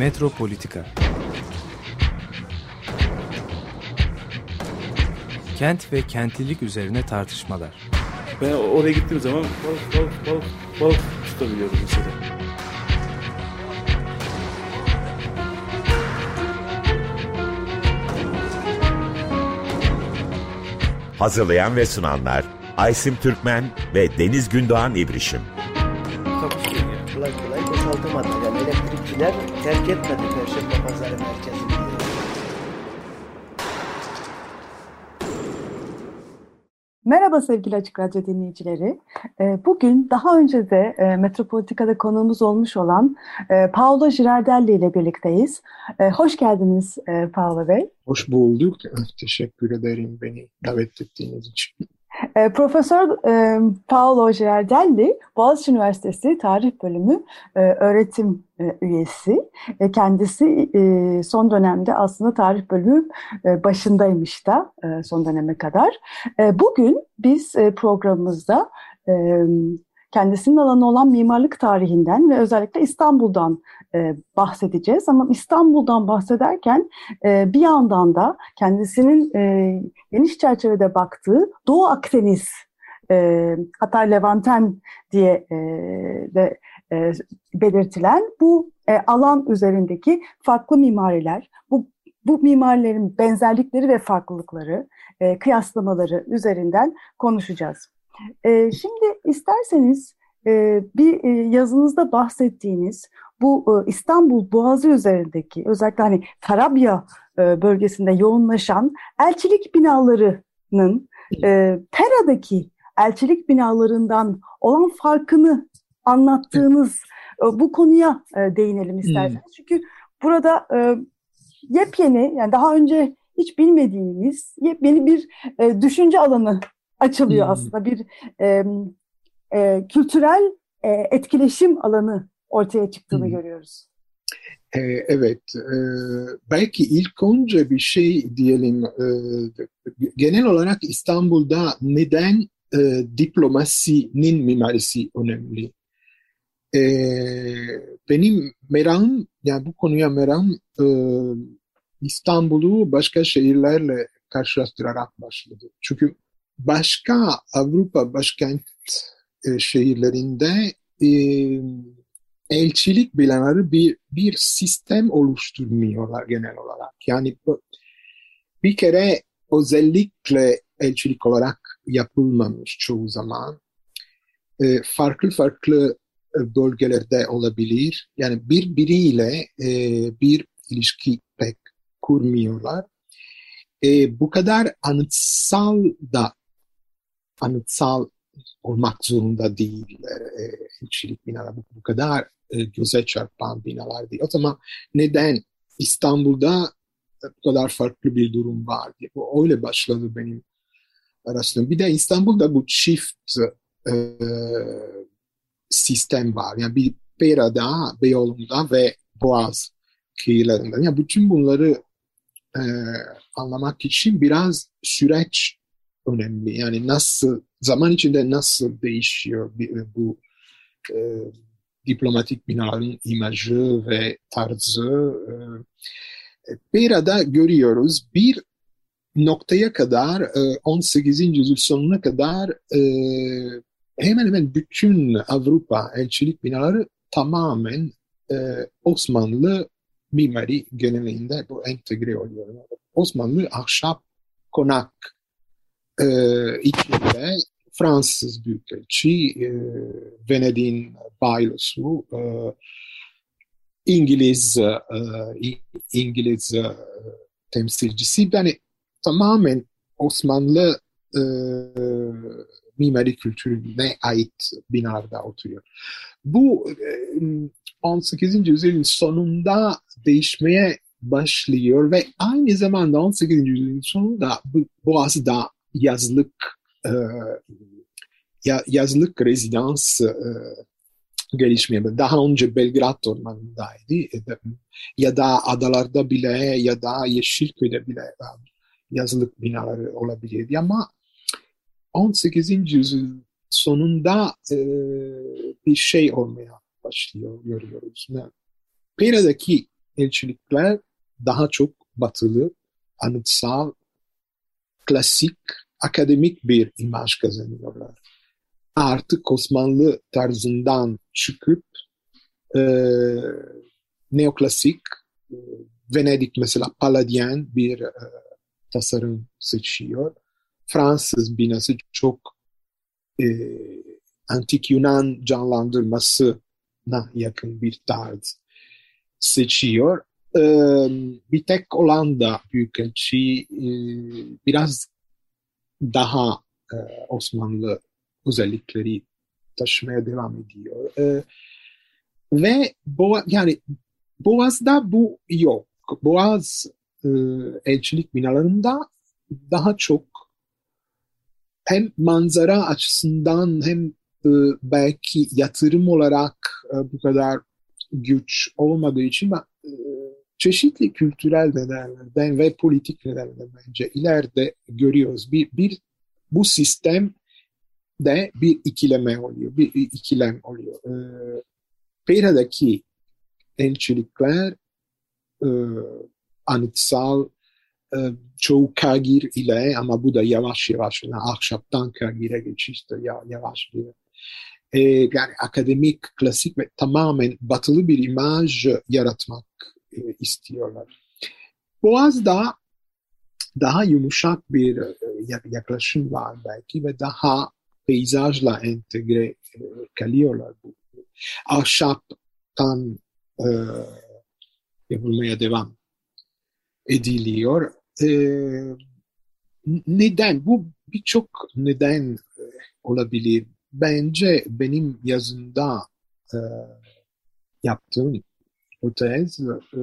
Metropolitika Kent ve kentlilik üzerine tartışmalar. Ben oraya gittiğim zaman balık balık balık balık tutabiliyorum mesela. Hazırlayan ve sunanlar Aysim Türkmen ve Deniz Gündoğan İbrişim. Kapışıyor yani. Kolay kolay boşaltamadı. Yani elektrikçiler terk etmedi Perşembe Pazarı merkezini. Merhaba sevgili Açık Radyo dinleyicileri. Ee, Bugün daha önce de e, Metropolitika'da konuğumuz olmuş olan e, Paolo Girardelli ile birlikteyiz. E, Hoş geldiniz Paolo Bey. Hoş bulduk. Teşekkür ederim beni davet ettiğiniz için. E, Profesör e, Paolo Girardelli, Boğaziçi Üniversitesi Tarih Bölümü e, öğretim e, üyesi. E, kendisi e, son dönemde aslında Tarih Bölümü e, başındaymış da e, son döneme kadar. E, bugün biz e, programımızda e, kendisinin alanı olan mimarlık tarihinden ve özellikle İstanbul'dan e, bahsedeceğiz. Ama İstanbul'dan bahsederken e, bir yandan da kendisinin e, geniş çerçevede baktığı Doğu Akdeniz, e, hatta Levanten diye e, de e, belirtilen bu e, alan üzerindeki farklı mimariler, bu bu mimarilerin benzerlikleri ve farklılıkları, e, kıyaslamaları üzerinden konuşacağız. E, şimdi isterseniz e, bir e, yazınızda bahsettiğiniz bu e, İstanbul Boğazı üzerindeki özellikle hani Tarabya e, bölgesinde yoğunlaşan elçilik binalarının e, Pera'daki elçilik binalarından olan farkını anlattığınız e, bu konuya e, değinelim isterseniz. Hmm. Çünkü burada e, yepyeni yani daha önce hiç bilmediğimiz yepyeni bir e, düşünce alanı açılıyor hmm. aslında bir e, e, kültürel e, etkileşim alanı ortaya çıktığını hmm. görüyoruz. E, evet, e, belki ilk önce bir şey diyelim, e, genel olarak İstanbul'da neden e, diplomasinin mimarisi önemli? E, benim merakım, yani bu konuya merakım e, İstanbul'u başka şehirlerle karşılaştırarak başladı. Çünkü başka Avrupa başkent e, şehirlerinde e, elçilik binaları bir, bir sistem oluşturmuyorlar genel olarak. Yani bir kere özellikle elçilik olarak yapılmamış çoğu zaman. E, farklı farklı bölgelerde olabilir. Yani birbiriyle e, bir ilişki pek kurmuyorlar. E, bu kadar anıtsal da anıtsal olmak zorunda değil e, elçilik binalar. Bu, bu kadar e, göze çarpan binalar değil. O zaman neden İstanbul'da bu kadar farklı bir durum var diye. Bu öyle başladı benim araştırmam. Bir de İstanbul'da bu çift e, sistem var. Yani bir Pera'da, Beyoğlu'nda ve Boğaz kıyılarında. Yani bütün bunları e, anlamak için biraz süreç önemli. Yani nasıl, zaman içinde nasıl değişiyor bu e, diplomatik binaların imajı ve tarzı. E, bir arada görüyoruz bir noktaya kadar, e, 18. yüzyıl sonuna kadar e, hemen hemen bütün Avrupa elçilik binaları tamamen e, Osmanlı mimari genelinde bu entegre oluyor. Osmanlı ahşap konak e, içinde Fransız Büyükelçi, e, Venedik'in bailosu, e, İngiliz e, İngiliz e, temsilcisi yani tamamen Osmanlı e, mimari kültürüne ait binada oturuyor. Bu e, 18. yüzyılın sonunda değişmeye başlıyor ve aynı zamanda 18. yüzyılın sonunda bu Boğaz'da yazlık e, ya, yazlık rezidans e, gelişmeye daha önce Belgrad ormanındaydı e, ya da adalarda bile ya da Yeşilköy'de bile e, yazlık binaları olabilirdi ama 18. yüzyıl sonunda e, bir şey olmaya başlıyor görüyoruz. Pera'daki elçilikler daha çok batılı, anıtsal, klasik, akademik bir imaj kazanıyorlar. Artık Osmanlı tarzından çıkıp e, neoklasik, e, Venedik mesela Paladien bir e, tasarım seçiyor. Fransız binası çok e, antik Yunan canlandırmasına yakın bir tarz seçiyor. E, bir tek Hollanda Büyükelçi e, biraz daha e, Osmanlı özellikleri taşımaya devam ediyor. E, ve Boğa, yani Boğaz'da bu yok. Boğaz e, elçilik binalarında daha çok hem manzara açısından hem e, belki yatırım olarak e, bu kadar güç olmadığı için e, çeşitli kültürel nedenlerden ve politik nedenlerden bence ileride görüyoruz. Bir, bir bu sistem de bir ikileme oluyor, bir ikilem oluyor. E, Pera'daki elçilikler e, anıtsal e, çoğu kagir ile ama bu da yavaş yavaş yani ahşaptan kagire geçişte ya, yavaş bir e, yani akademik, klasik ve tamamen batılı bir imaj yaratmak e, istiyorlar. Boğaz'da daha yumuşak bir e, yaklaşım var belki ve daha peyzajla entegre e, kalıyorlar. Ahşaptan e, yapılmaya devam ediliyor. E, neden? Bu birçok neden e, olabilir. Bence benim yazımda e, yaptığım hipotez e,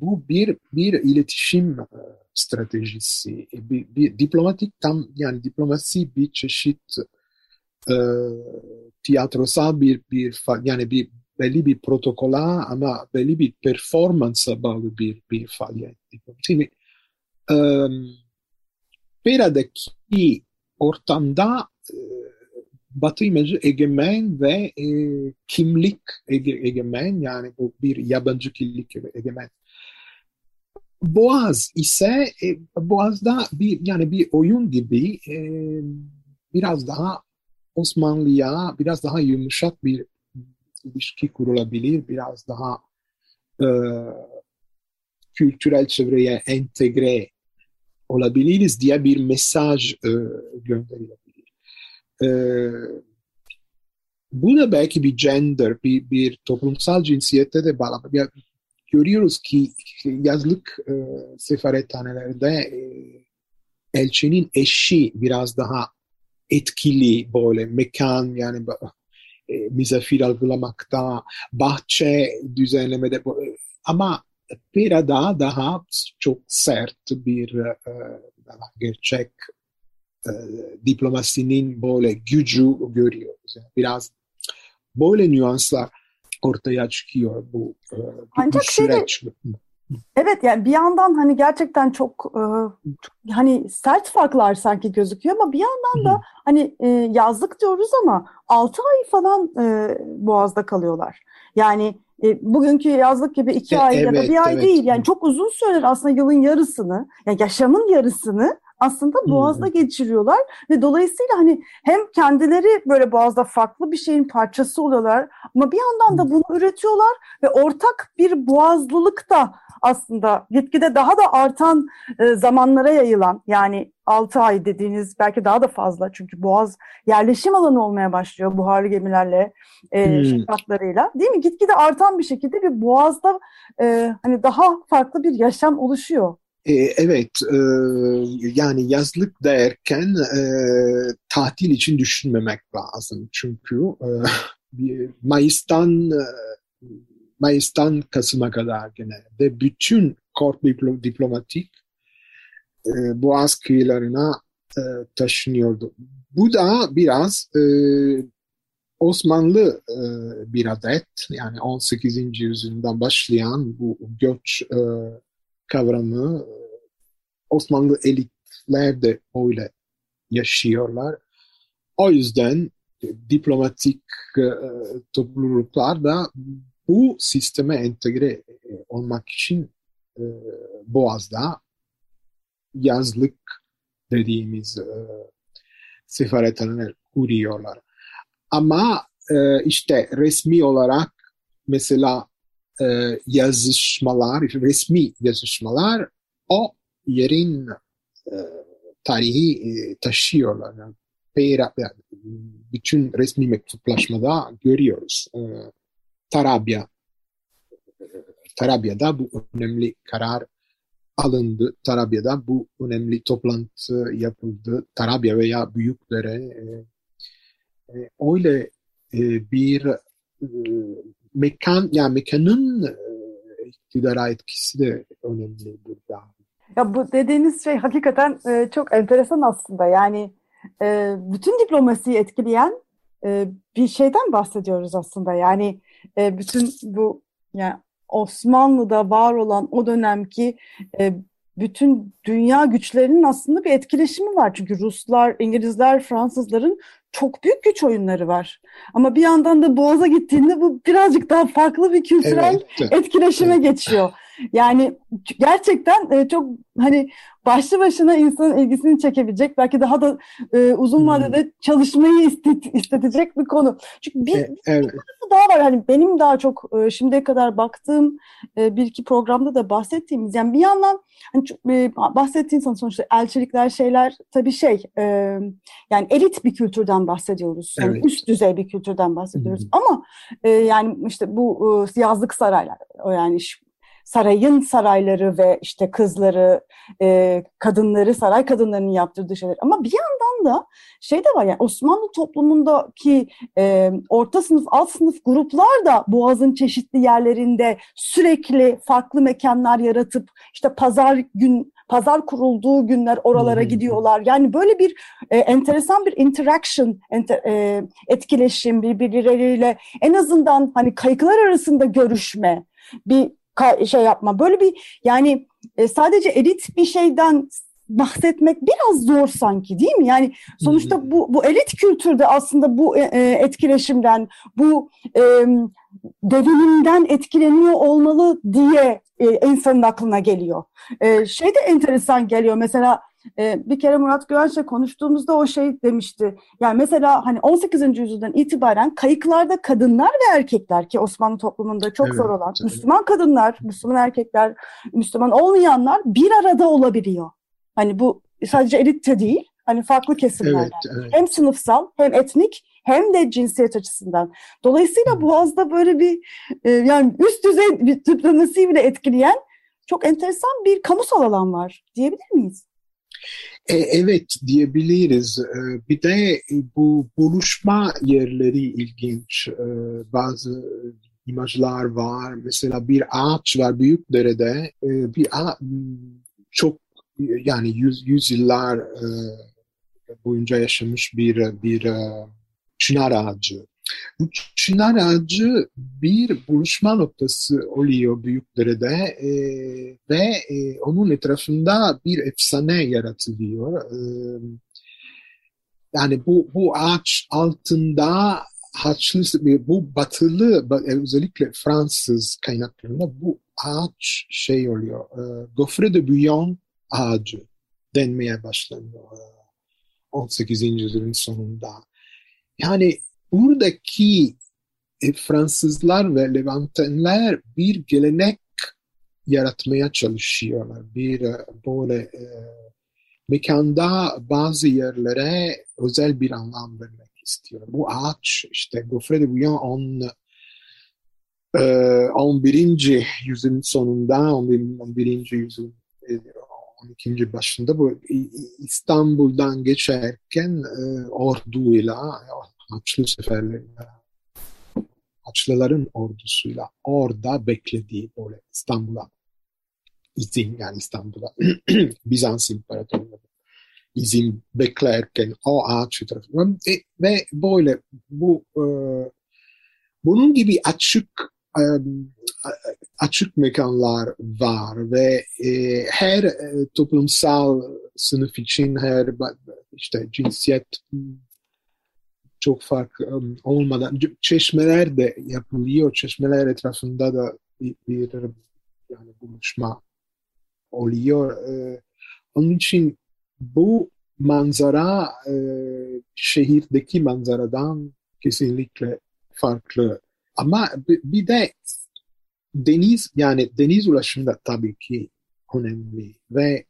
bu bir bir iletişim e, stratejisi. Bir, bir diplomatik tam yani diplomasi bir çeşit e, tiyatrosal bir bir yani bir belli bir protokola ama belli bir performansa bağlı bir, bir faaliyet. Şimdi um, Pera'daki ortamda e, Batı imajı egemen ve e, kimlik ege, egemen yani bu bir yabancı kimlik egemen. Boğaz ise e, Boğaz'da bir yani bir oyun gibi e, biraz daha Osmanlı'ya biraz daha yumuşak bir ilişki kurulabilir, biraz daha e, kültürel çevreye entegre olabiliriz diye bir mesaj e, gönderilebilir. E, bu da belki bir gender, bir, bir toplumsal cinsiyette de bağlı. Ya, görüyoruz ki yazlık e, sefarethanelerde e, elçinin eşi biraz daha etkili böyle mekan yani e, misafir algılamakta, bahçe düzenlemede e, ama Pera'da daha çok sert bir e, gerçek e, diplomasinin böyle gücü görüyoruz. Yani biraz böyle nüanslar ortaya çıkıyor bu, e, bu Ancak süreç. Şeyde, Evet yani bir yandan hani gerçekten çok, e, çok hani sert farklar sanki gözüküyor ama bir yandan da hani e, yazlık diyoruz ama 6 ay falan e, Boğaz'da kalıyorlar. Yani e, bugünkü yazlık gibi 2 ay evet, ya da bir ay evet. değil yani çok uzun süreler aslında yılın yarısını yani yaşamın yarısını aslında Boğaz'da hmm. geçiriyorlar ve dolayısıyla hani hem kendileri böyle Boğaz'da farklı bir şeyin parçası oluyorlar ama bir yandan da bunu üretiyorlar ve ortak bir Boğazlılık da aslında gitgide daha da artan e, zamanlara yayılan yani 6 ay dediğiniz belki daha da fazla çünkü Boğaz yerleşim alanı olmaya başlıyor buharlı gemilerle e, hmm. şirkatlarıyla değil mi? Gitgide artan bir şekilde bir Boğaz'da e, hani daha farklı bir yaşam oluşuyor. E, evet, e, yani yazlık derken e, tatil için düşünmemek lazım. Çünkü Mayıs'tan Mayıs'tan Kasım'a kadar genelde bütün korp diplomatik Boğaz kıyılarına taşınıyordu. Bu da biraz Osmanlı bir adet yani 18. yüzyıldan başlayan bu göç kavramı Osmanlı elitler de öyle yaşıyorlar. O yüzden diplomatik e, topluluklar da bu sisteme entegre e, olmak için e, Boğaz'da yazlık dediğimiz e, sefarethaneler kuruyorlar. Ama e, işte resmi olarak mesela e, yazışmalar, resmi yazışmalar o yerin e, tarihi e, taşıyorlar. Yani, bütün resmi mektuplaşmada görüyoruz. E, Tarabya Tarabya'da bu önemli karar alındı. Tarabya'da bu önemli toplantı yapıldı. Tarabya veya Büyükdere e, e, öyle e, bir e, mekan, yani mekanın e, iktidara etkisi de önemli burada. Ya bu dediğiniz şey hakikaten e, çok enteresan aslında. Yani e, bütün diplomasiyi etkileyen e, bir şeyden bahsediyoruz aslında. Yani e, bütün bu yani Osmanlı'da var olan o dönemki e, bütün dünya güçlerinin aslında bir etkileşimi var. Çünkü Ruslar, İngilizler, Fransızların çok büyük güç oyunları var. Ama bir yandan da Boğaz'a gittiğinde bu birazcık daha farklı bir kültürel evet. etkileşime evet. geçiyor. Yani gerçekten e, çok hani başlı başına insanın ilgisini çekebilecek belki daha da e, uzun hmm. vadede hmm. çalışmayı istet, istetecek bir konu. Çünkü bir, e, evet. bir daha var hani benim daha çok e, şimdiye kadar baktığım e, bir iki programda da bahsettiğimiz yani bir yandan hani e, bahsettiğin sonuçta elçilikler şeyler tabii şey e, yani elit bir kültürden bahsediyoruz. Yani evet. üst düzey bir kültürden bahsediyoruz. Hmm. Ama e, yani işte bu e, yazlık saraylar yani sarayın sarayları ve işte kızları, e, kadınları, saray kadınlarının yaptırdığı şeyler. Ama bir yandan da şey de var yani Osmanlı toplumundaki e, orta sınıf, alt sınıf gruplar da Boğaz'ın çeşitli yerlerinde sürekli farklı mekanlar yaratıp işte pazar gün pazar kurulduğu günler oralara gidiyorlar. Yani böyle bir e, enteresan bir interaction, enter, e, etkileşim birbirleriyle en azından hani kayıklar arasında görüşme, bir şey yapma. Böyle bir yani e, sadece elit bir şeyden bahsetmek biraz zor sanki değil mi? Yani sonuçta bu, bu elit kültürde aslında bu e, e etkileşimden, bu e, devinimden etkileniyor olmalı diye e, insanın aklına geliyor. E, şey de enteresan geliyor mesela e, bir kere Murat Güvenç'le konuştuğumuzda o şey demişti. Yani mesela hani 18. yüzyıldan itibaren kayıklarda kadınlar ve erkekler ki Osmanlı toplumunda çok evet, zor olan evet. Müslüman kadınlar, Müslüman erkekler, Müslüman olmayanlar bir arada olabiliyor. Hani bu sadece elitte değil, hani farklı kesimlerden. Evet, evet. Hem sınıfsal hem etnik hem de cinsiyet açısından. Dolayısıyla Boğaz'da böyle bir e, yani üst düzey bir diplomasiyi bile etkileyen çok enteresan bir kamusal alan var diyebilir miyiz? E, evet diyebiliriz. E, bir de bu buluşma yerleri ilginç. E, bazı imajlar var. Mesela bir ağaç var Büyükdere'de. E, bir ağaç, çok yani yüz, yüzyıllar e, boyunca yaşamış bir bir e, çınar ağacı. Bu çınar ağacı bir buluşma noktası oluyor Büyükdere'de e, ve e, onun etrafında bir efsane yaratılıyor. E, yani bu, bu ağaç altında Haçlı, bu batılı özellikle Fransız kaynaklarında bu ağaç şey oluyor. E, Gofre de Bouillon ağacı denmeye başlanıyor 18. yüzyılın sonunda. Yani buradaki e, Fransızlar ve Levantenler bir gelenek yaratmaya çalışıyorlar. Bir e, böyle e, mekanda bazı yerlere özel bir anlam vermek istiyor. Bu ağaç işte Gaufret de Bouillon on, e, 11. yüzyılın sonunda 11. 11. yüzyılın 12. başında bu İstanbul'dan geçerken e, orduyla Haçlı seferleriyle Haçlıların ordusuyla orada beklediği böyle İstanbul'a izin yani İstanbul'a Bizans İmparatorluğu izin beklerken o ağaç tarafından e, ve böyle bu e, bunun gibi açık e, açık mekanlar var ve e, her e, toplumsal sınıf için her işte cinsiyet çok fark um, olmadan çeşmeler de yapılıyor. Çeşmeler etrafında da bir, bir yani buluşma oluyor. Onun için bu manzara şehirdeki manzaradan kesinlikle farklı. Ama bir de deniz yani deniz ulaşımı da tabii ki önemli ve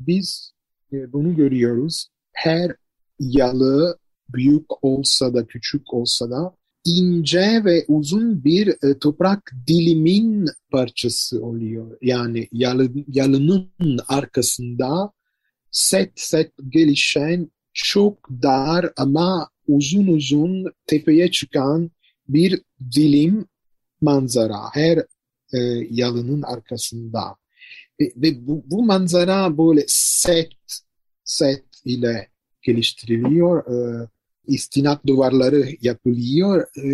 biz e, bunu görüyoruz. Her yalı büyük olsa da küçük olsa da ince ve uzun bir e, toprak dilimin parçası oluyor. Yani yalı, yalının arkasında set set gelişen çok dar ama uzun uzun tepeye çıkan bir dilim manzara her e, yalının arkasında. Ve, ve bu, bu manzara böyle set set ile geliştiriliyor. E, istinat duvarları yapılıyor. E,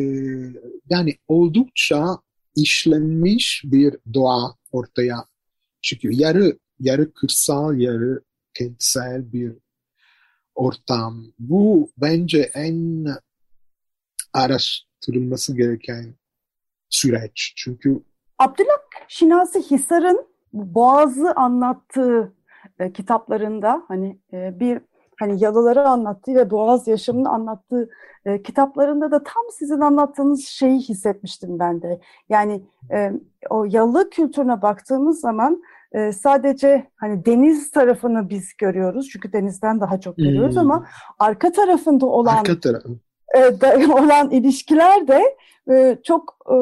yani oldukça işlenmiş bir doğa ortaya çıkıyor. Yarı yarı kırsal, yarı kentsel bir ortam. Bu bence en araştırılması gereken süreç. Çünkü Abdülhak Şinasi Hisar'ın Boğaz'ı anlattığı e, kitaplarında hani e, bir hani yalıları anlattığı ve boğaz yaşamını anlattığı e, kitaplarında da tam sizin anlattığınız şeyi hissetmiştim ben de. Yani e, o yalı kültürüne baktığımız zaman e, sadece hani deniz tarafını biz görüyoruz çünkü denizden daha çok görüyoruz hmm. ama arka tarafında olan arka tarafı. e, da, olan ilişkiler de e, çok e,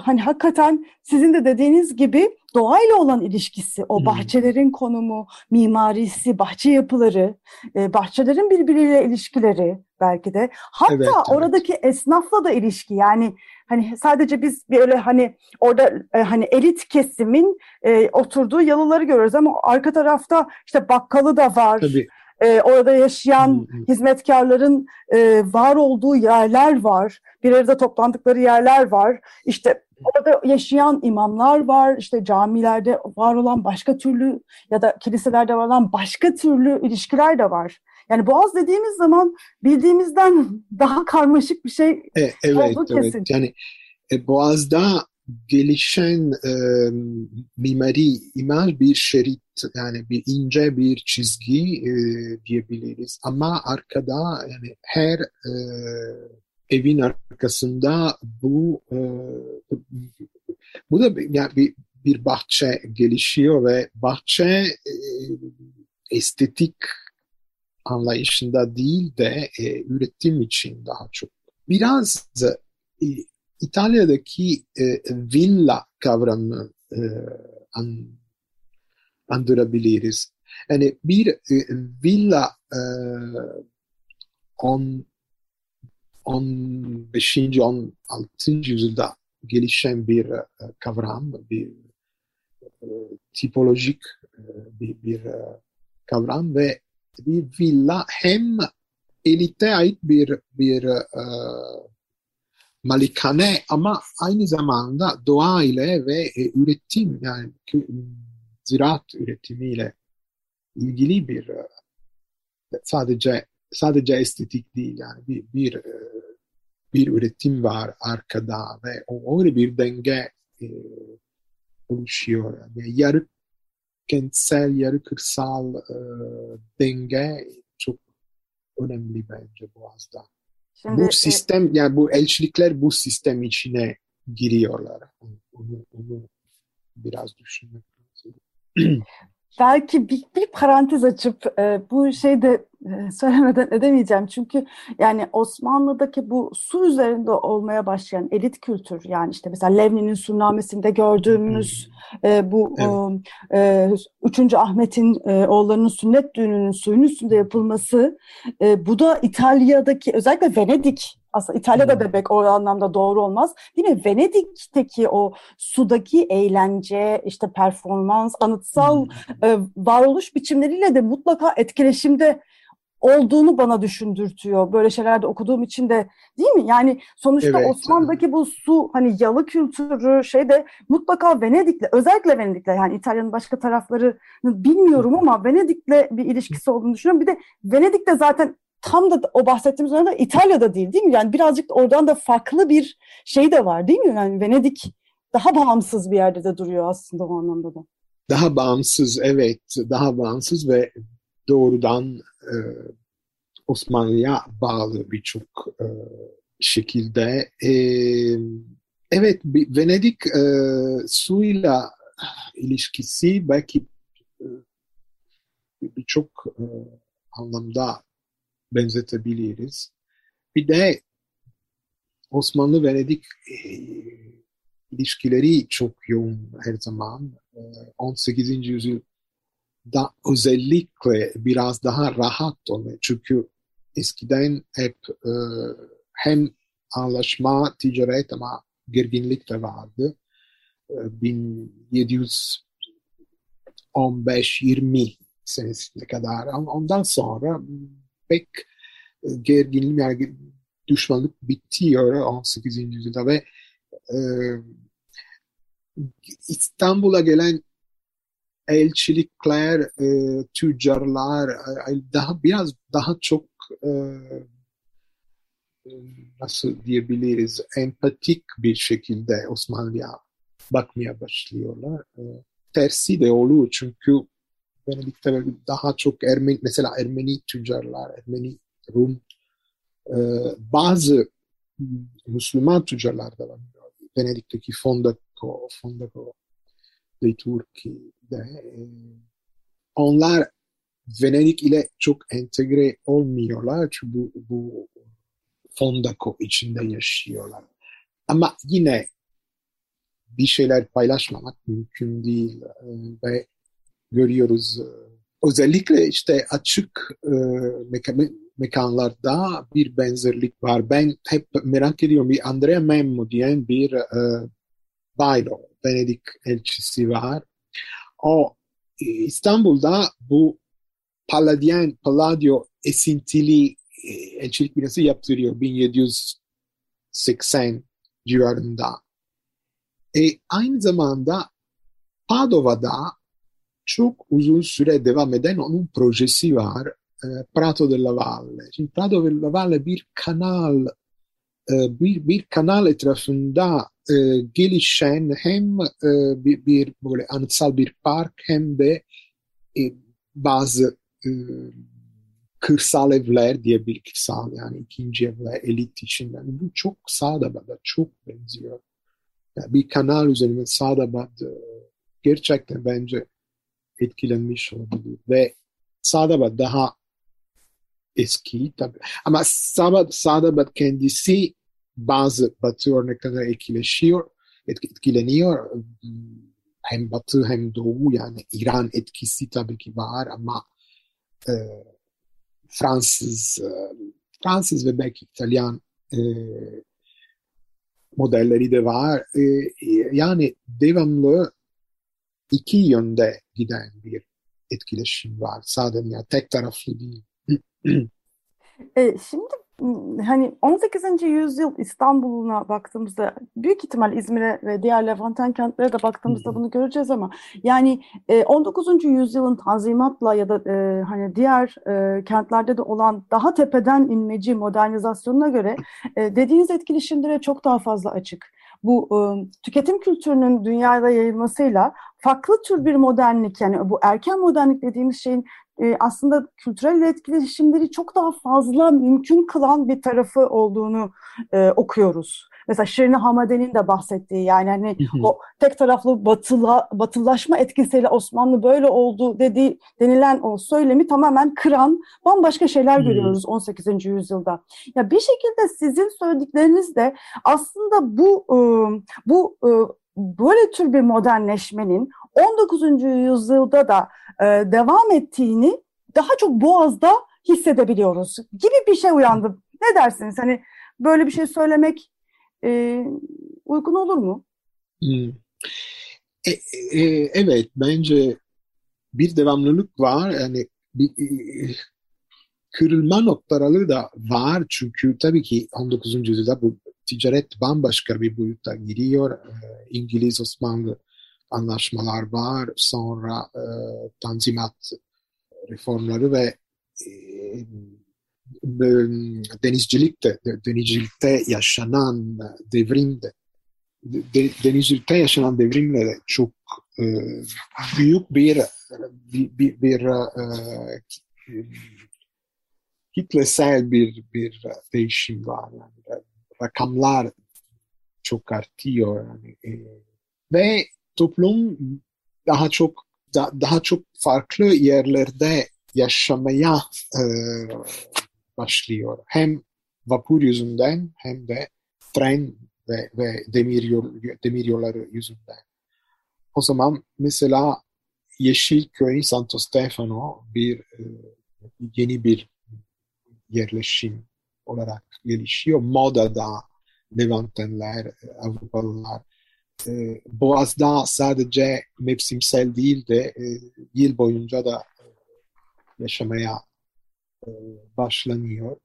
hani hakikaten sizin de dediğiniz gibi doğayla olan ilişkisi, o hmm. bahçelerin konumu, mimarisi, bahçe yapıları, e, bahçelerin birbiriyle ilişkileri belki de. Hatta evet, evet. oradaki esnafla da ilişki yani hani sadece biz böyle hani orada e, hani elit kesimin e, oturduğu yalıları görüyoruz ama arka tarafta işte bakkalı da var. Tabii. E, orada yaşayan hı hı. hizmetkarların e, var olduğu yerler var. Bir arada toplandıkları yerler var. İşte orada yaşayan imamlar var. İşte camilerde var olan başka türlü ya da kiliselerde var olan başka türlü ilişkiler de var. Yani Boğaz dediğimiz zaman bildiğimizden daha karmaşık bir şey e, evet, evet. kesin. Yani e, Boğaz'da gelişen e, mimari imaj bir şerit yani bir ince bir çizgi e, diyebiliriz ama arkada yani her e, evin arkasında bu e, bu da yani bir, bir bahçe gelişiyor ve bahçe e, estetik anlayışında değil de e, üretim için daha çok. Biraz e, İtalya'daki e, villa kavramını e, an, andırabiliriz. Yani bir e, villa e, on, 15. 16. yüzyılda gelişen bir e, kavram, bir e, tipolojik e, bir, bir kavram ve bir villa hem elite ait bir bir malikane ama aynı zamanda doğa ile ve üretim yani ziraat üretimiyle ilgili bir sadece sadece estetik değil yani bir bir bir üretim var arkada ve o öyle bir denge e, oluşuyor. Yani yarı kentsel, yarı kırsal e, denge çok önemli bence Boğaz'da. Şimdi, bu e, sistem, e, yani bu elçilikler bu sistem içine giriyorlar. Onu, onu biraz düşünmek lazım. belki bir, bir parantez açıp e, bu şeyde söylemeden edemeyeceğim. Çünkü yani Osmanlı'daki bu su üzerinde olmaya başlayan elit kültür yani işte mesela Levni'nin sunnamesinde gördüğümüz e, bu evet. e, 3. Ahmet'in e, oğullarının sünnet düğününün suyun üstünde yapılması e, bu da İtalya'daki özellikle Venedik aslında İtalya'da bebek o anlamda doğru olmaz. Değil mi? Venedik'teki o sudaki eğlence, işte performans, anıtsal e, varoluş biçimleriyle de mutlaka etkileşimde olduğunu bana düşündürtüyor. Böyle şeylerde okuduğum için de değil mi? Yani sonuçta evet. Osmanlı'daki bu su hani yalı kültürü şey de mutlaka Venedik'le özellikle Venedik'le yani İtalya'nın başka taraflarını bilmiyorum ama Venedik'le bir ilişkisi olduğunu düşünüyorum. Bir de Venedik'te zaten tam da o bahsettiğimiz oranda İtalya'da değil değil mi? Yani birazcık oradan da farklı bir şey de var değil mi? Yani Venedik daha bağımsız bir yerde de duruyor aslında o anlamda da. Daha bağımsız, evet, daha bağımsız ve doğrudan e, Osmanlı'ya bağlı birçok e, şekilde. E, evet, Venedik e, suyla ilişkisi belki e, birçok e, anlamda benzetebiliriz. Bir de Osmanlı-Venedik e, ilişkileri çok yoğun her zaman. E, 18. yüzyılda özellikle biraz daha rahat oluyor. Çünkü eskiden hep e, hem anlaşma, ticaret ama gerginlik de vardı. E, 1715-20 senesine kadar. Ondan sonra pek e, gerginlik yani düşmanlık bitiyor 18. yüzyılda ve e, İstanbul'a gelen elçilikler, e, tüccarlar e, daha biraz daha çok e, nasıl diyebiliriz empatik bir şekilde Osmanlı'ya bakmaya başlıyorlar. E, tersi de oluyor çünkü Venedik'te daha çok Ermeni, mesela Ermeni tüccarlar, Ermeni Rum, e, bazı Müslüman tüccarlar da var. Venedik'teki Fondaco, Fondaco dei e, onlar Venedik ile çok entegre olmuyorlar çünkü bu, bu Fondaco içinde yaşıyorlar. Ama yine bir şeyler paylaşmamak mümkün değil e, ve görüyoruz. Özellikle işte açık e, mekanlarda bir benzerlik var. Ben hep merak ediyorum bir Andrea Memmo diyen bir e, Baylo, Venedik elçisi var. O e, İstanbul'da bu Paladien, Palladio esintili e, elçilik binası yaptırıyor 1780 civarında. E, aynı zamanda Padova'da çok uzun süre devam eden onun projesi var. E, Prato della Valle. Şimdi Prato della Valle bir kanal bir, bir kanal etrafında e, gelişen hem e, bir, bir böyle anıtsal bir park hem de e, bazı e, kırsal evler diye bir kırsal yani ikinci evler elit için yani bu çok Sadaba'da çok benziyor. Yani bir kanal üzerinde Sadabad e, gerçekten bence etkilenmiş olabilir. Ve Sadabat daha eski tabii. Ama Sabat, Sadabat kendisi bazı batı örneklerine etkileşiyor, etkileniyor. Hem batı hem doğu yani İran etkisi tabii ki var ama e, Fransız, e, Fransız ve belki İtalyan e, modelleri de var. E, yani devamlı iki yönde giden bir etkileşim var. Sadece tek taraflı değil. E, şimdi hani 18. yüzyıl İstanbul'una baktığımızda büyük ihtimal İzmir'e ve diğer Levanten kentlere de baktığımızda bunu göreceğiz ama yani 19. yüzyılın tanzimatla ya da e, hani diğer e, kentlerde de olan daha tepeden inmeci modernizasyonuna göre e, dediğiniz etkileşimlere çok daha fazla açık bu e, tüketim kültürünün dünyada yayılmasıyla farklı tür bir modernlik yani bu erken modernlik dediğimiz şeyin e, aslında kültürel etkileşimleri çok daha fazla mümkün kılan bir tarafı olduğunu e, okuyoruz. Mesela Şirin Hamade'nin de bahsettiği yani hani o tek taraflı batıla, batılılaşma etkisiyle Osmanlı böyle oldu dediği denilen o söylemi tamamen kıran bambaşka şeyler görüyoruz 18. yüzyılda. Ya bir şekilde sizin söyledikleriniz de aslında bu bu böyle tür bir modernleşmenin 19. yüzyılda da devam ettiğini daha çok Boğaz'da hissedebiliyoruz gibi bir şey uyandı. Ne dersiniz? Hani böyle bir şey söylemek e, uygun olur mu? Hmm. E, e, evet, bence bir devamlılık var. Yani bir, e, kırılma noktaları da var. Çünkü tabii ki 19. yüzyılda bu ticaret bambaşka bir boyutta giriyor. E, İngiliz Osmanlı anlaşmalar var. Sonra e, tanzimat reformları ve e, denizcilikte, denizcilikte yaşanan devrimde de, denizcilikte yaşanan devrimle de çok e, büyük bir bir, bir, bir e, kitlesel bir bir değişim var. Yani rakamlar çok artıyor yani. E, ve toplum daha çok da, daha çok farklı yerlerde yaşamaya e, başlıyor. Hem vapur yüzünden hem de tren ve, ve demir, yol, demir yolları yüzünden. O zaman mesela Yeşilköy, Santo Stefano bir e, yeni bir yerleşim olarak gelişiyor. Moda'da Levantenler, Avrupalılar. E, Boğaz'da sadece mevsimsel değil de e, yıl boyunca da e, yaşamaya e, başlanıyor.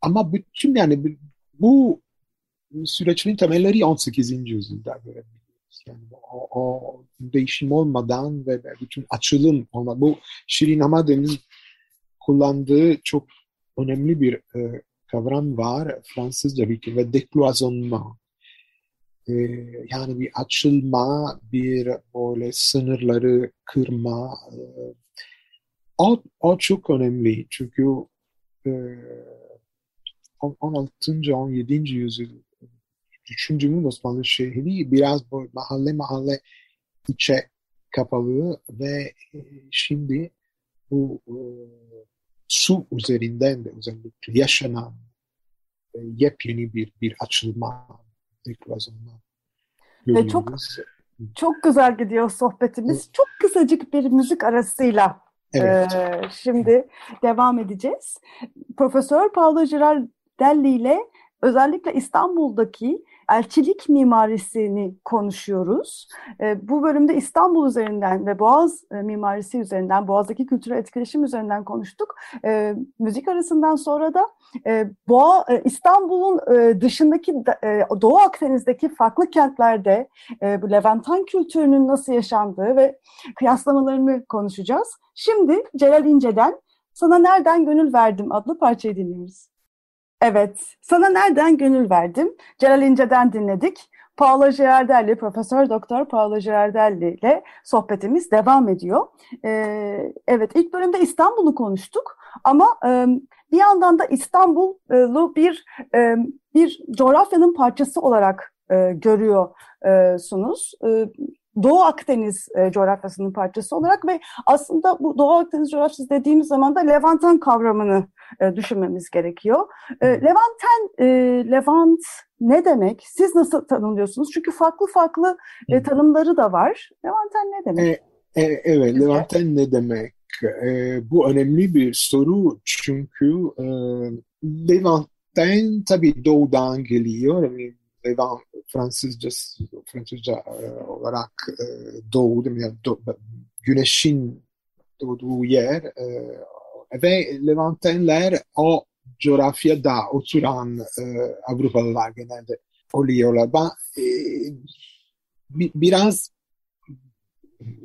Ama bütün yani bu süreçlerin temelleri 18. yüzyılda görebiliyoruz. Yani o, o değişim olmadan ve bütün açılım olmadan bu Şirin Hamade'nin kullandığı çok önemli bir e, kavram var Fransızca bir ve dekloisonnement. E, yani bir açılma, bir böyle sınırları kırma. E, o, o çok önemli çünkü e, 16. 17. yüzyıl düşündüğümüz Osmanlı şehri biraz böyle mahalle mahalle içe kapalı ve e, şimdi bu e, su üzerinden de özellikle yaşanan e, yepyeni bir bir açılma, deklazonma Ve çok çok güzel gidiyor sohbetimiz. Çok kısacık bir müzik arasıyla evet. e, şimdi devam edeceğiz. Profesör Paolo Girardelli ile özellikle İstanbul'daki elçilik mimarisini konuşuyoruz. E, bu bölümde İstanbul üzerinden ve Boğaz e, mimarisi üzerinden, Boğaz'daki kültürel etkileşim üzerinden konuştuk. E, müzik arasından sonra da e, e, İstanbul'un dışındaki Doğu Akdeniz'deki farklı kentlerde e, bu Levantan kültürünün nasıl yaşandığı ve kıyaslamalarını konuşacağız. Şimdi Celal İnce'den Sana Nereden Gönül Verdim adlı parçayı dinliyoruz. Evet, sana nereden gönül verdim? Celal İnce'den dinledik. Paolo Girardelli, Profesör Doktor Paolo Girardelli ile sohbetimiz devam ediyor. Ee, evet, ilk bölümde İstanbul'u konuştuk ama e, bir yandan da İstanbul'u bir e, bir coğrafyanın parçası olarak e, görüyorsunuz. E, Doğu Akdeniz e, coğrafyasının parçası olarak ve aslında bu Doğu Akdeniz coğrafyası dediğimiz zaman da Levanten kavramını e, düşünmemiz gerekiyor. E, Levanten, e, Levant ne demek? Siz nasıl tanımlıyorsunuz? Çünkü farklı farklı e, tanımları da var. Levanten ne demek? E, e, evet? Levanten ne demek? E, bu önemli bir soru çünkü e, Levanten tabii doğudan geliyor. Yani Levant Fransızca, Fransızca e, olarak e, doğu, yani do, güneşin doğduğu yer e, ve Levantenler o coğrafyada oturan e, Avrupalılar genelde oluyorlar. Ben e, biraz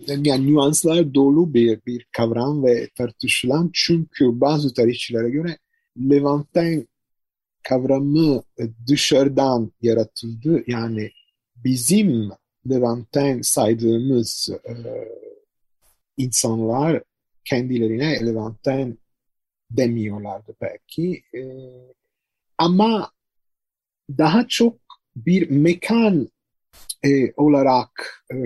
yani nüanslar dolu bir, bir kavram ve tartışılan çünkü bazı tarihçilere göre Levanten kavramı dışarıdan yaratıldı. Yani bizim Levanten saydığımız e, insanlar kendilerine Levanten demiyorlardı belki. E, ama daha çok bir mekan e, olarak e,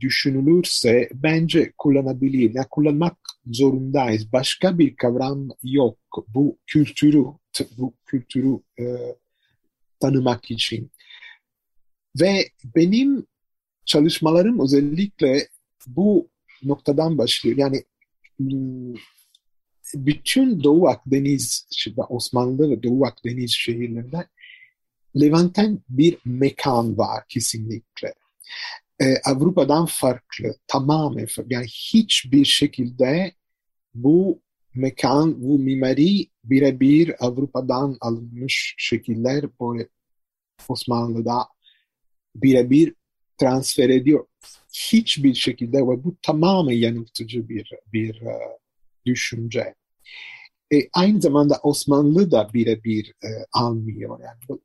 düşünülürse bence kullanabilir. Yani kullanmak zorundayız. Başka bir kavram yok. Bu kültürü, bu kültürü e, tanımak için. Ve benim çalışmalarım özellikle bu noktadan başlıyor. Yani bütün Doğu Akdeniz, Osmanlı ve Doğu Akdeniz şehirlerinde Levanten bir mekan var kesinlikle. Ee, Avrupa'dan farklı, tamamen farklı. Yani hiçbir şekilde bu mekan, bu mimari birebir Avrupa'dan alınmış şekiller böyle Osmanlı'da birebir transfer ediyor. Hiçbir şekilde ve bu tamamen yanıltıcı bir bir uh, düşünce. e, aynı zamanda Osmanlı da birebir e, almıyor. Yani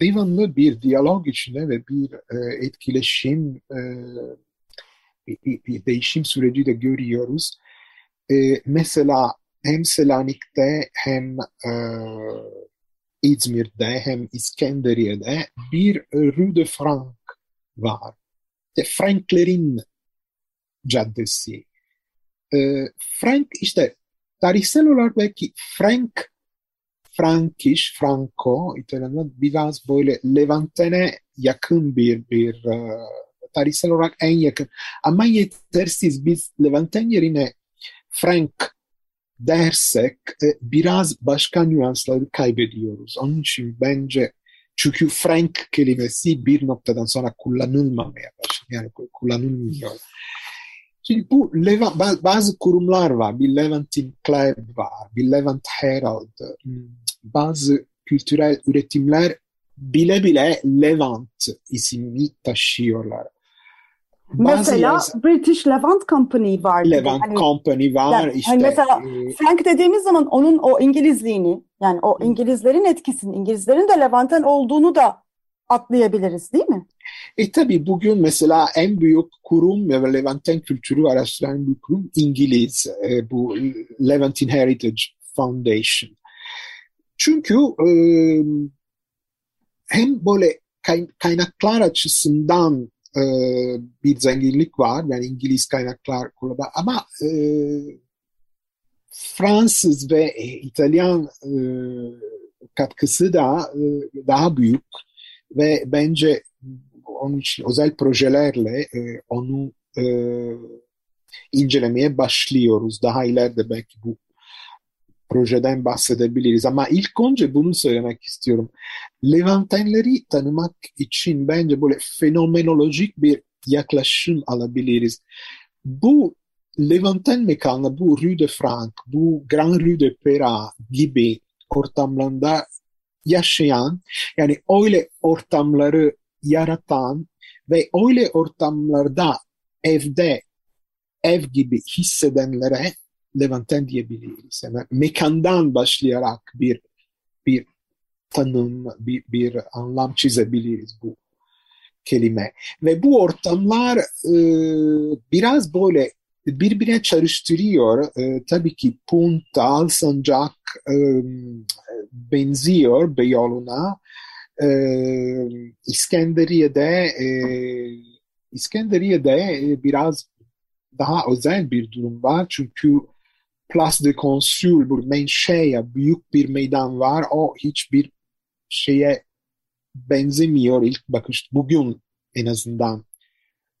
devamlı bir diyalog içinde ve bir e, etkileşim, e, bir, bir değişim süreci de görüyoruz. E, mesela hem Selanik'te hem e, İzmir'de hem İskenderiye'de bir Rue de Frank var. De Franklerin Caddesi. E, Frank işte tarihsel olarak belki Frank, Frankish, Franco İtalyanlar biraz böyle Levantene yakın bir bir uh, tarihsel olarak en yakın. Ama yetersiz biz Levanten yerine Frank dersek e, biraz başka nüansları kaybediyoruz. Onun için bence çünkü Frank kelimesi bir noktadan sonra kullanılmamaya başlıyor. Yani kullanılmıyor. Şimdi bu Levant, bazı kurumlar var. Bir Levantine Club var, bir Levant Herald. Bazı kültürel üretimler bile bile Levant ismini taşıyorlar. Mesela yaz... British Levant Company var. Levant hani, Company var yani, işte. Hani mesela e... Frank dediğimiz zaman onun o İngilizliğini yani o İngilizlerin etkisini, İngilizlerin de Levant'tan olduğunu da atlayabiliriz değil mi? E tabi bugün mesela en büyük kurum ve Levanten kültürü araştıran bir kurum İngiliz. E, bu Levantine Heritage Foundation. Çünkü e, hem böyle kaynaklar açısından e, bir zenginlik var. Yani İngiliz kaynaklar kurulda ama e, Fransız ve İtalyan e, katkısı da e, daha büyük ve bence onun için özel projelerle e, onu e, incelemeye başlıyoruz. Daha ileride belki bu projeden bahsedebiliriz. Ama ilk önce bunu söylemek istiyorum. Levantenleri tanımak için bence böyle fenomenolojik bir yaklaşım alabiliriz. Bu Levanten mekanı, bu Rue de Franc, bu Grand Rue de Pera gibi ortamlarında yaşayan, yani öyle ortamları yaratan ve öyle ortamlarda evde ev gibi hissedenlere Levanten diyebiliriz. Yani mekandan başlayarak bir bir tanım, bir, bir anlam çizebiliriz bu kelime. Ve bu ortamlar e, biraz böyle birbirine çalıştırıyor. E, tabii ki Punta, Alsancak e, benziyor Beyoğlu'na. E, İskenderiye'de e, İskenderiye'de e, biraz daha özel bir durum var. Çünkü Place de Consul, menşeye büyük bir meydan var. O hiçbir şeye benzemiyor ilk bakış. Bugün en azından.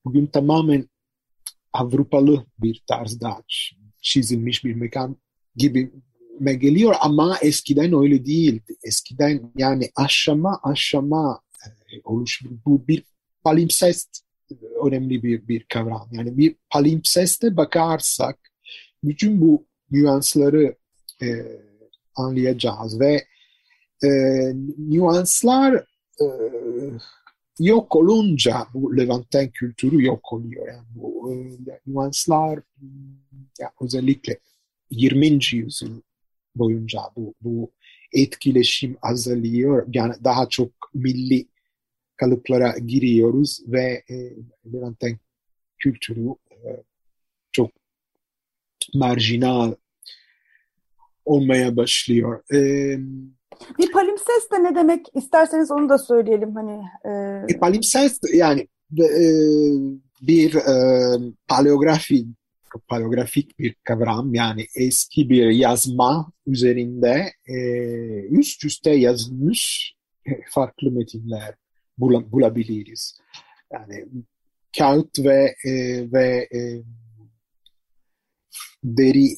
Bugün tamamen Avrupalı bir tarzda çizilmiş bir mekan gibi geliyor ama eskiden öyle değildi. Eskiden yani aşama aşama e, oluşmuş. Bu bir palimpsest önemli bir, bir kavram. Yani bir palimpseste bakarsak bütün bu nüansları e, anlayacağız ve e, nüanslar e, yok olunca bu Levanten kültürü yok oluyor. Yani bu e, nüanslar ya, özellikle 20. yüzyıl boyunca bu, bu etkileşim azalıyor. Yani daha çok milli kalıplara giriyoruz ve e, Levanten kültürü e, marjinal olmaya başlıyor. E, bir palimpsest de ne demek isterseniz onu da söyleyelim. hani. E, palimpsest yani e, bir e, paleografi paleografik bir kavram yani eski bir yazma üzerinde e, üst üste yazılmış farklı metinler bul bulabiliriz. Yani kağıt ve e, ve e, deri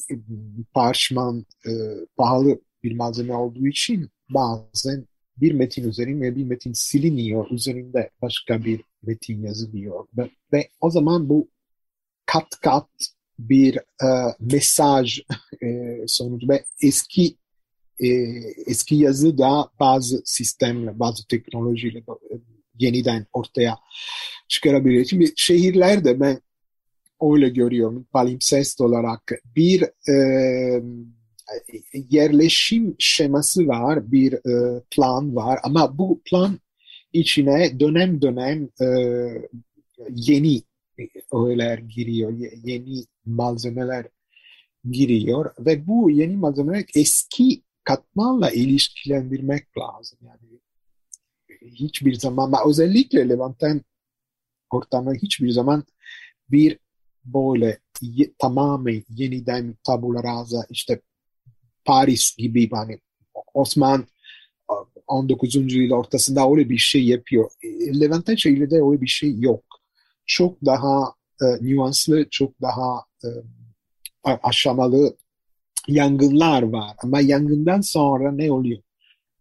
parşman e, pahalı bir malzeme olduğu için bazen bir metin üzerinde bir metin siliniyor. Üzerinde başka bir metin yazılıyor. Ve, ve o zaman bu kat kat bir e, mesaj e, sonucu ve eski e, eski yazı da bazı sistemle, bazı teknolojiyle e, yeniden ortaya çıkarabilir. Şimdi şehirlerde ben öyle görüyorum palimpsest olarak. Bir e, yerleşim şeması var, bir e, plan var. Ama bu plan içine dönem dönem e, yeni öğeler giriyor, yeni malzemeler giriyor. Ve bu yeni malzemeler eski katmanla ilişkilendirmek lazım. Yani hiçbir zaman, özellikle Levanten ortamı hiçbir zaman bir böyle tamamen yeniden tabula rasa işte Paris gibi hani Osman 19. yıl ortasında öyle bir şey yapıyor. E, Levanten şehirde öyle bir şey yok. Çok daha e, nüanslı, çok daha e, aşamalı yangınlar var. Ama yangından sonra ne oluyor?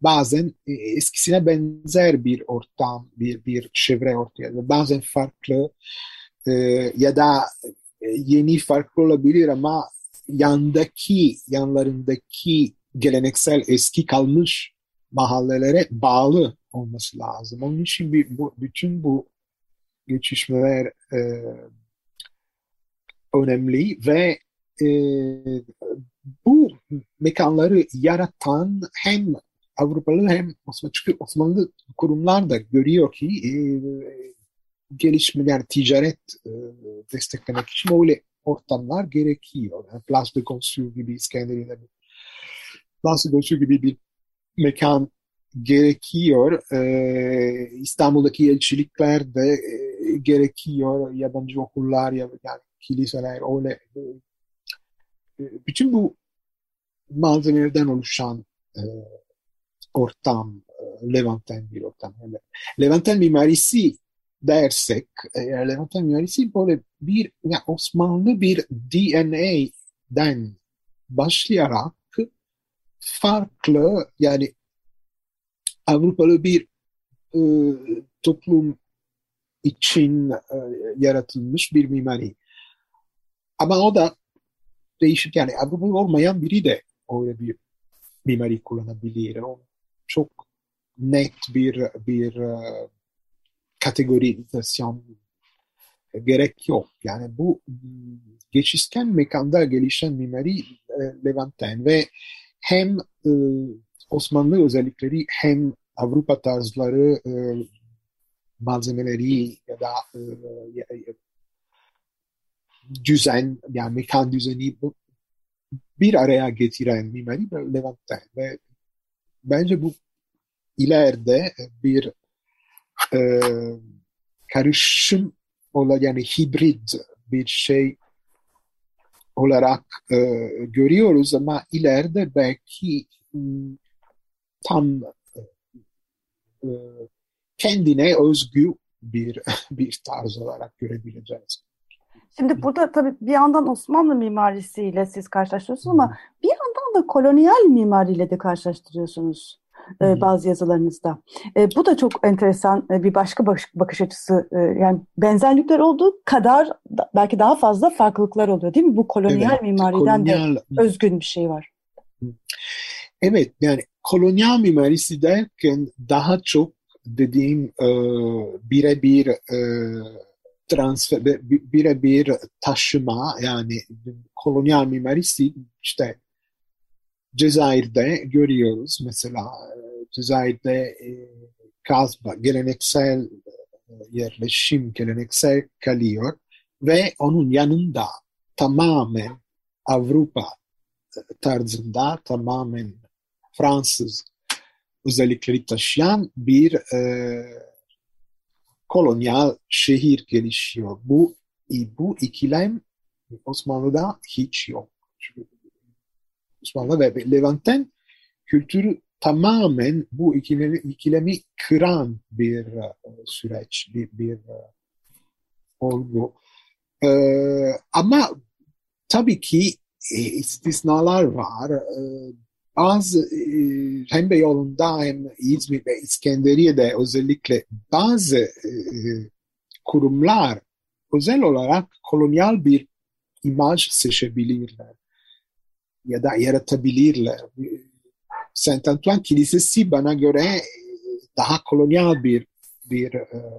Bazen e, eskisine benzer bir ortam, bir, bir çevre ortaya. Bazen farklı e, ya da e, yeni farklı olabilir ama yandaki, yanlarındaki geleneksel eski kalmış mahallelere bağlı olması lazım. Onun için bir, bu, bütün bu geçişmeler e, önemli ve e, bu mekanları yaratan hem Avrupalı hem Osmanlı, çünkü Osmanlı kurumlar da görüyor ki e, gelişme yani ticaret e, desteklemek için öyle ortamlar gerekiyor. Yani Place de Consul gibi İskenderiye'de Place de gibi bir mekan gerekiyor. Ee, İstanbul'daki elçilikler de e, gerekiyor. Yabancı okullar, ya, yani kiliseler öyle. E, bütün bu malzemelerden oluşan e, ortam, e, Levanten bir ortam. Levanten mimarisi dersek, eğer Levanten mimarisi böyle bir yani Osmanlı bir DNA'den başlayarak farklı yani Avrupalı bir e, toplum için e, yaratılmış bir mimari. Ama o da değişik yani Avrupalı olmayan biri de öyle bir mimari kullanabilir. O çok net bir bir uh, kategorizasyon gerek yok. Yani bu geçişken mekanda gelişen mimari e, Levanten ve hem e, Osmanlı özellikleri hem Avrupa tarzları e, malzemeleri ya da düzen yani mekan düzeni bir araya getiren mimari Levanten ve bence bu ileride bir e, karışım olan yani hibrit bir şey olarak e, görüyoruz ama ileride belki tam e, kendine özgü bir bir tarz olarak görebileceğiz. Şimdi burada tabii bir yandan Osmanlı mimarisiyle siz karşılaştırıyorsunuz ama bir yandan da kolonyal mimariyle de karşılaştırıyorsunuz e, bazı yazılarınızda. E, bu da çok enteresan e, bir başka bakış, bakış açısı. E, yani benzerlikler olduğu kadar da, belki daha fazla farklılıklar oluyor değil mi? Bu kolonyal evet, mimariden kolonyal... de özgün bir şey var. Evet yani kolonyal mimarisi derken daha çok dediğim e, birebir e, transfer, birebir taşıma yani kolonyal mimarisi işte Cezayir'de görüyoruz mesela e, Cezayir'de e, kazma, geleneksel e, yerleşim, geleneksel kalıyor ve onun yanında tamamen Avrupa tarzında tamamen Fransız özellikleri taşıyan bir e, kolonyal şehir gelişiyor. Bu bu ikilem Osmanlı'da hiç yok. Osmanlı ve Levanten kültürü tamamen bu ikilemi, ikilemi kıran bir uh, süreç, bir, bir uh, olgu. Uh, ama tabii ki e, istisnalar var. E, bazı e, hem Beyoğlu'nda hem İzmir ve İskenderiye'de özellikle bazı e, kurumlar özel olarak kolonyal bir imaj seçebilirler ya da yaratabilirler. Saint Antoine Kilisesi bana göre daha kolonyal bir bir e,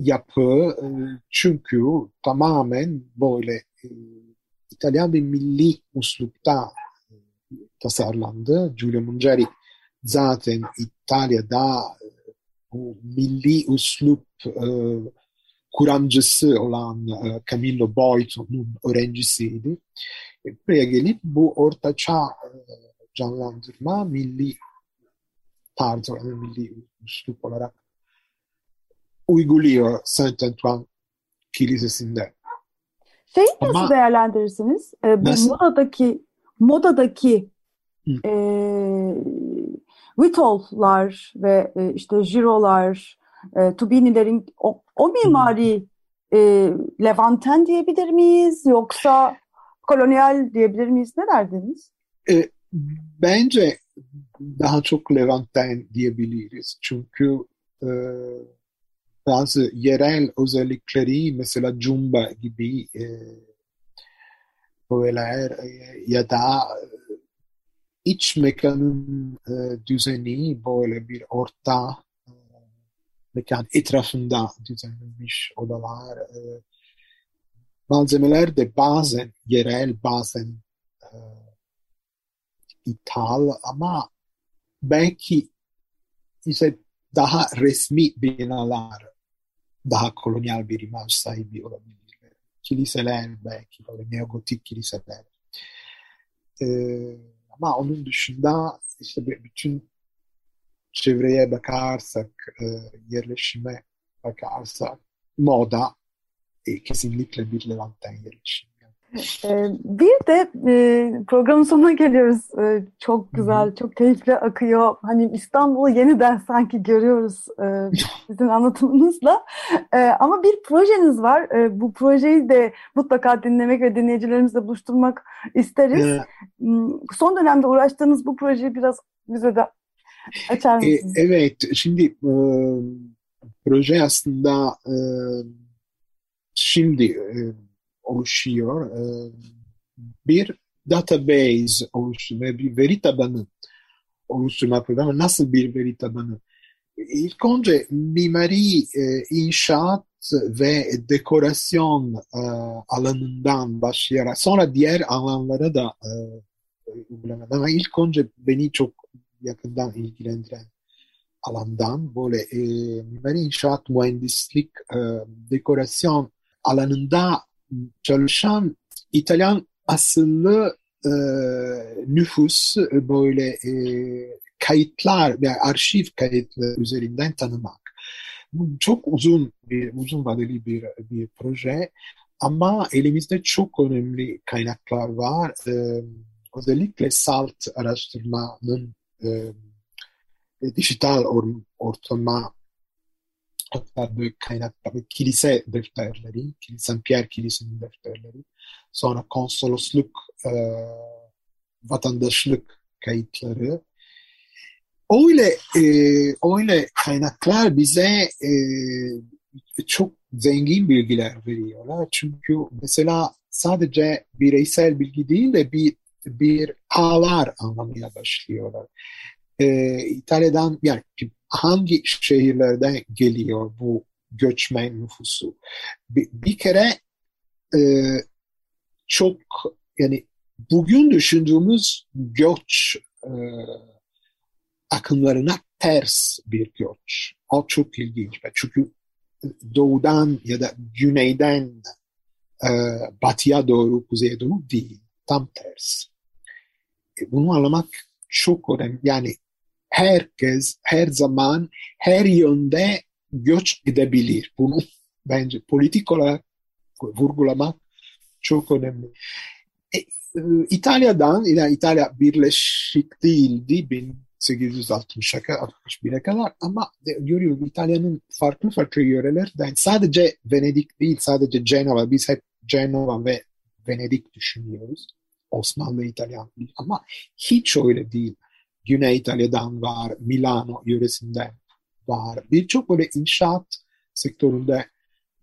yapı e, çünkü tamamen böyle e, İtalyan bir milli uslupta tasarlandı. Giulio Mungeri zaten İtalya'da bu milli uslup e, kuramcısı olan e, Camillo Boito'nun öğrencisiydi. E, buraya gelip bu ortaçağ e, canlandırma milli tarz yani milli üslup olarak uyguluyor Saint Antoine Kilisesi'nde. Şeyi nasıl Ama, değerlendirirsiniz? Ee, bu nasıl? modadaki modadaki e, Vitol'lar ve e, işte Jiro'lar, e, Tubini'lerin o, o mimari e, Levanten diyebilir miyiz yoksa kolonyal diyebilir miyiz? Ne derdiniz? E, bence daha çok Levanten diyebiliriz. Çünkü e, bazı yerel özellikleri mesela Jumba gibi e, öğeler e, ya da iç mekanın e, düzeni böyle bir orta e, mekan etrafında düzenlenmiş odalar. E, malzemeler de bazen yerel, bazen e, ithal ama belki ise daha resmi binalar daha kolonyal bir imaj sahibi olabilir. Kiliseler belki böyle neogotik kiliseler. Ee, ama onun dışında işte bütün çevreye bakarsak, e, yerleşime bakarsak moda e, kesinlikle bir Levanten yerleşimi. Ee, bir de e, programın sonuna geliyoruz. Çok güzel, çok keyifli akıyor. Hani İstanbul'u yeniden sanki görüyoruz e, sizin anlatımınızla. Ama bir projeniz var. Bu projeyi de mutlaka dinlemek ve dinleyicilerimizle buluşturmak isteriz. Evet. Son dönemde uğraştığınız bu projeyi biraz bize de açar mısınız? Evet, şimdi proje aslında şimdi oluşuyor. Ee, bir database oluşturma, bir veri tabanı oluşturma programı. Nasıl bir veri tabanı? İlk önce mimari, e, inşaat ve dekorasyon e, alanından başlayarak sonra diğer alanlara da e, uygulamadı. Ama ilk önce beni çok yakından ilgilendiren alandan böyle e, mimari inşaat, mühendislik, e, dekorasyon alanında çalışan İtalyan asıllı e, nüfus e, böyle e, kayıtlar yani arşiv kayıtları üzerinden tanımak. Bu çok uzun bir uzun vadeli bir bir proje ama elimizde çok önemli kaynaklar var. Ee, özellikle salt araştırmanın e, dijital or, ortama hatta böyle kaynaklar, kilise defterleri, St. Pierre Kilisesi'nin defterleri, sonra konsolosluk, e, vatandaşlık kayıtları. Öyle e, öyle kaynaklar bize e, çok zengin bilgiler veriyorlar. Çünkü mesela sadece bireysel bilgi değil de bir bir ağlar anlamaya başlıyorlar. Ee, İtalya'dan yani hangi şehirlerden geliyor bu göçmen nüfusu? Bir, bir kere e, çok yani bugün düşündüğümüz göç e, akımlarına ters bir göç. O çok ilginç. Çünkü doğudan ya da güneyden e, batıya doğru, kuzeye doğru değil. Tam ters. E, bunu anlamak çok önemli. Yani herkes her zaman her yönde göç edebilir. Bunu bence politik olarak vurgulamak çok önemli. E, e İtalya'dan, yani İtalya birleşik değildi 1860'a 61'e kadar ama görüyoruz İtalya'nın farklı farklı yörelerden sadece Venedik değil sadece Cenova biz hep Cenova ve Venedik düşünüyoruz. Osmanlı İtalyan değil ama hiç öyle değil. Güney İtalya'dan var, Milano yöresinden var. Birçok böyle inşaat sektöründe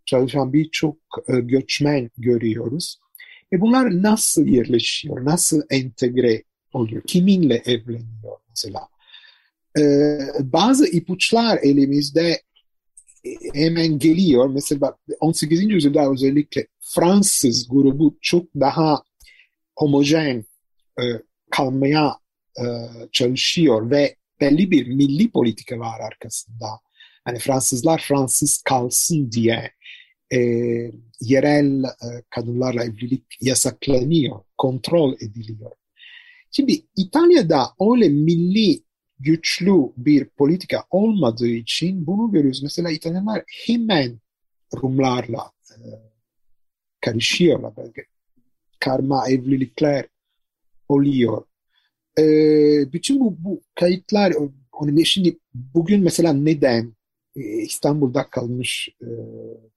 çalışan birçok e, göçmen görüyoruz. E bunlar nasıl yerleşiyor, nasıl entegre oluyor, kiminle evleniyor mesela? E, bazı ipuçlar elimizde e, hemen geliyor. Mesela 18. yüzyılda özellikle Fransız grubu çok daha homojen e, kalmaya e, çalışıyor ve belli bir milli politika var arkasında. Yani Fransızlar Fransız kalsın diye e, yerel e, kadınlarla evlilik yasaklanıyor, kontrol ediliyor. Şimdi İtalya'da öyle milli güçlü bir politika olmadığı için bunu görüyoruz. Mesela İtalyanlar hemen Rumlarla e, karışıyorlar. Karma evlilikler oluyor. E, bütün bu, bu kayıtlar şimdi bugün mesela neden e, İstanbul'da kalmış e,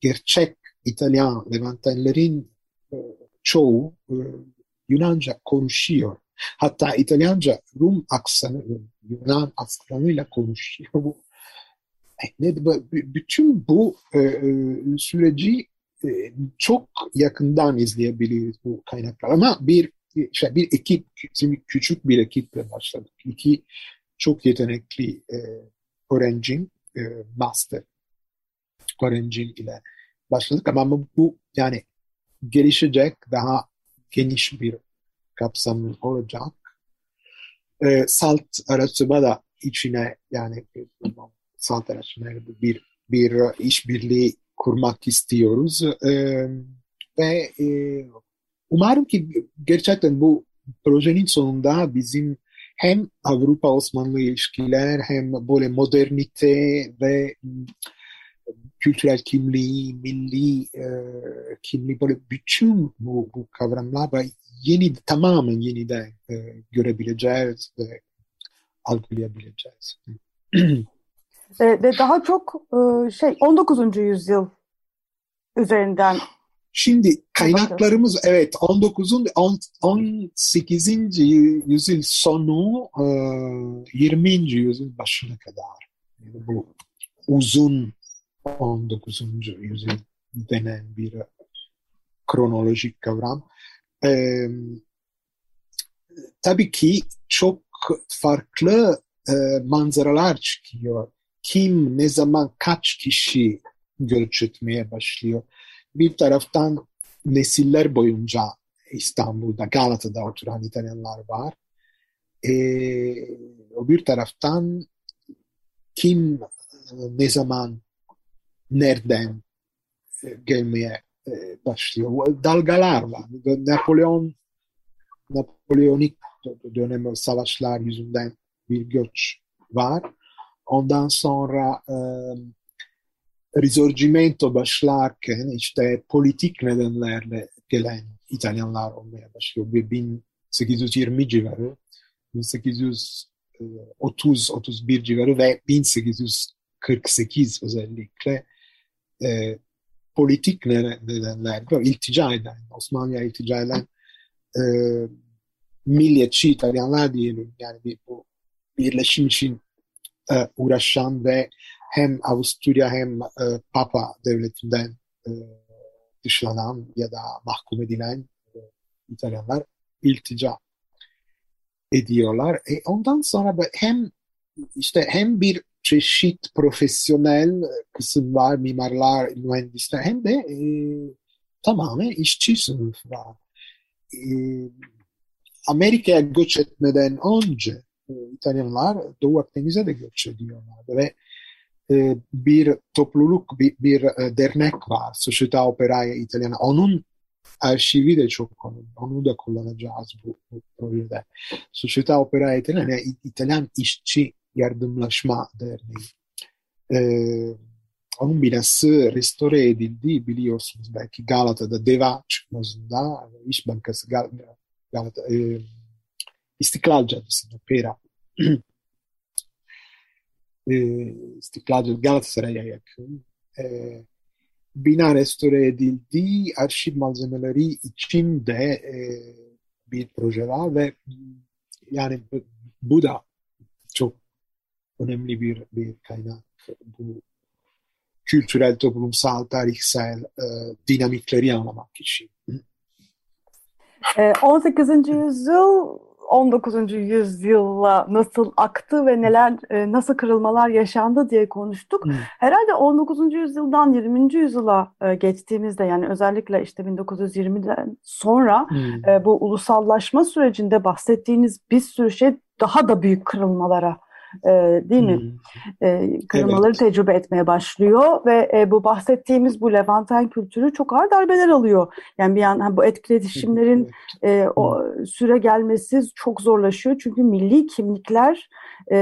gerçek İtalyan Levantenlerin e, çoğu e, Yunanca konuşuyor. Hatta İtalyanca Rum aksanı, Yunan aksanıyla konuşuyor. Bu, ne, bütün bu e, süreci e, çok yakından izleyebiliriz bu kaynaklar. Ama bir işte bir ekip, küçük bir ekiple başladık. İki çok yetenekli e, öğrencim, e, master öğrencim ile başladık. Ama bu yani gelişecek daha geniş bir kapsamlı olacak. E, salt araştırma da içine yani salt araştırma bir bir işbirliği kurmak istiyoruz. E, ve e, umarım ki gerçekten bu projenin sonunda bizim hem Avrupa-Osmanlı ilişkiler hem böyle modernite ve kültürel kimliği, milli e, kimliği böyle bütün bu, bu kavramlar yeni tamamen yeniden e, görebileceğiz ve algılayabileceğiz. ve daha çok e, şey 19. yüzyıl üzerinden Şimdi kaynaklarımız evet 19'un 18. yüzyıl sonu 20. yüzyıl başına kadar yani bu uzun 19. yüzyıl denen bir kronolojik kavram. Ee, tabii ki çok farklı e, manzaralar çıkıyor. Kim, ne zaman, kaç kişi göç etmeye başlıyor. Bir taraftan nesiller boyunca İstanbul'da, Galata'da oturan İtalyanlar var. Ee, o bir taraftan kim, ne zaman, nereden e, gelmeye e, başlıyor. Dalgalar var. Napolyon Napolyonik dönem savaşlar yüzünden bir göç var. Ondan sonra e, Risorgimento başlarken işte politik nedenlerle gelen İtalyanlar olmaya başlıyor. 1820 civarı, 1830-31 civarı ve 1848 özellikle e, politik nedenlerle iltica eden, Osmanlı'ya iltica eden e, milliyetçi İtalyanlar diyelim. Yani bir, bu birleşim için e, uğraşan ve hem Avusturya hem e, Papa devletinden e, dışlanan ya da mahkum edilen e, İtalyanlar iltica ediyorlar. E, ondan sonra hem işte hem bir çeşit profesyonel kısım var, mimarlar, mühendisler hem de e, tamamen işçi sınıf var. E, Amerika'ya göç etmeden önce e, İtalyanlar Doğu Akdeniz'e de göç ediyorlardı ve bir topluluk, bir, bir e, dernek var, Società Operaia İtalyana. Onun arşivi de çok önemli. Onu da kullanacağız bu, bu projede. Società Operaia İtalyana, İtalyan İşçi Yardımlaşma Derneği. Ee, onun binası restore edildi biliyorsunuz belki Galata'da Deva çıkmazında İş Bankası Gal Galata e, İstiklal Caddesi'nde Pera e, İstiklal Caddesi Galatasaray'a yakın e, bina restore edildi arşiv malzemeleri için de e, bir proje var ve yani bu da çok önemli bir, bir kaynak bu kültürel, toplumsal, tarihsel e, dinamikleri anlamak için. 18. yüzyıl 19. yüzyılla nasıl aktı ve neler e, nasıl kırılmalar yaşandı diye konuştuk. Hmm. Herhalde 19. yüzyıldan 20. yüzyıla e, geçtiğimizde yani özellikle işte 1920'den sonra hmm. bu ulusallaşma sürecinde bahsettiğiniz bir sürü şey daha da büyük kırılmalara e, değil mi? E, kırılmaları evet. tecrübe etmeye başlıyor ve e, bu bahsettiğimiz bu Levanten kültürü çok ağır darbeler alıyor. Yani bir yandan bu etkileşimlerin e, o süre gelmesi çok zorlaşıyor çünkü milli kimlikler e,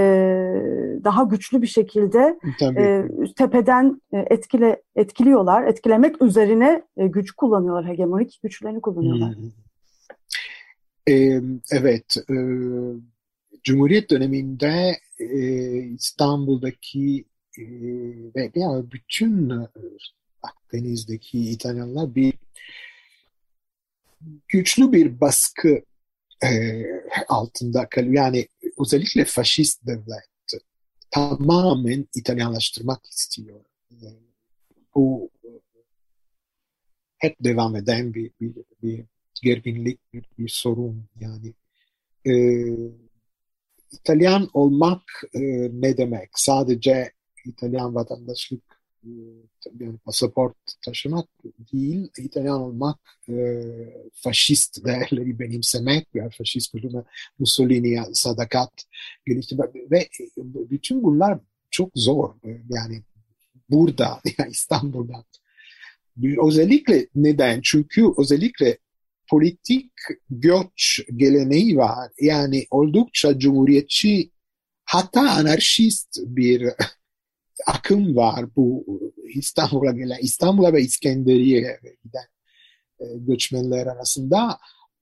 daha güçlü bir şekilde e, tepeden e, etkile etkiliyorlar, etkilemek üzerine e, güç kullanıyorlar, hegemonik güçlerini kullanıyorlar. Hmm. Ee, evet, e, Cumhuriyet döneminde e, İstanbul'daki ve yani bütün Akdeniz'deki İtalyanlar bir güçlü bir baskı e, altında kalıyor. Yani özellikle faşist devlet tamamen İtalyanlaştırmak istiyor. E, bu hep devam eden bir, bir, bir gerginlik, bir, bir sorun yani. E, İtalyan olmak e, ne demek? Sadece İtalyan vatandaşlık e, yani pasaport taşımak değil, İtalyan olmak e, faşist değerleri benimsemek ve faşist kültürüne Mussolini'ye sadakat geliştirmek ve bütün bunlar çok zor. Yani burada, yani İstanbul'da. Özellikle neden? Çünkü özellikle politik göç geleneği var. Yani oldukça cumhuriyetçi hatta anarşist bir akım var bu İstanbul'a gelen, İstanbul'a ve İskenderiye'ye giden e, göçmenler arasında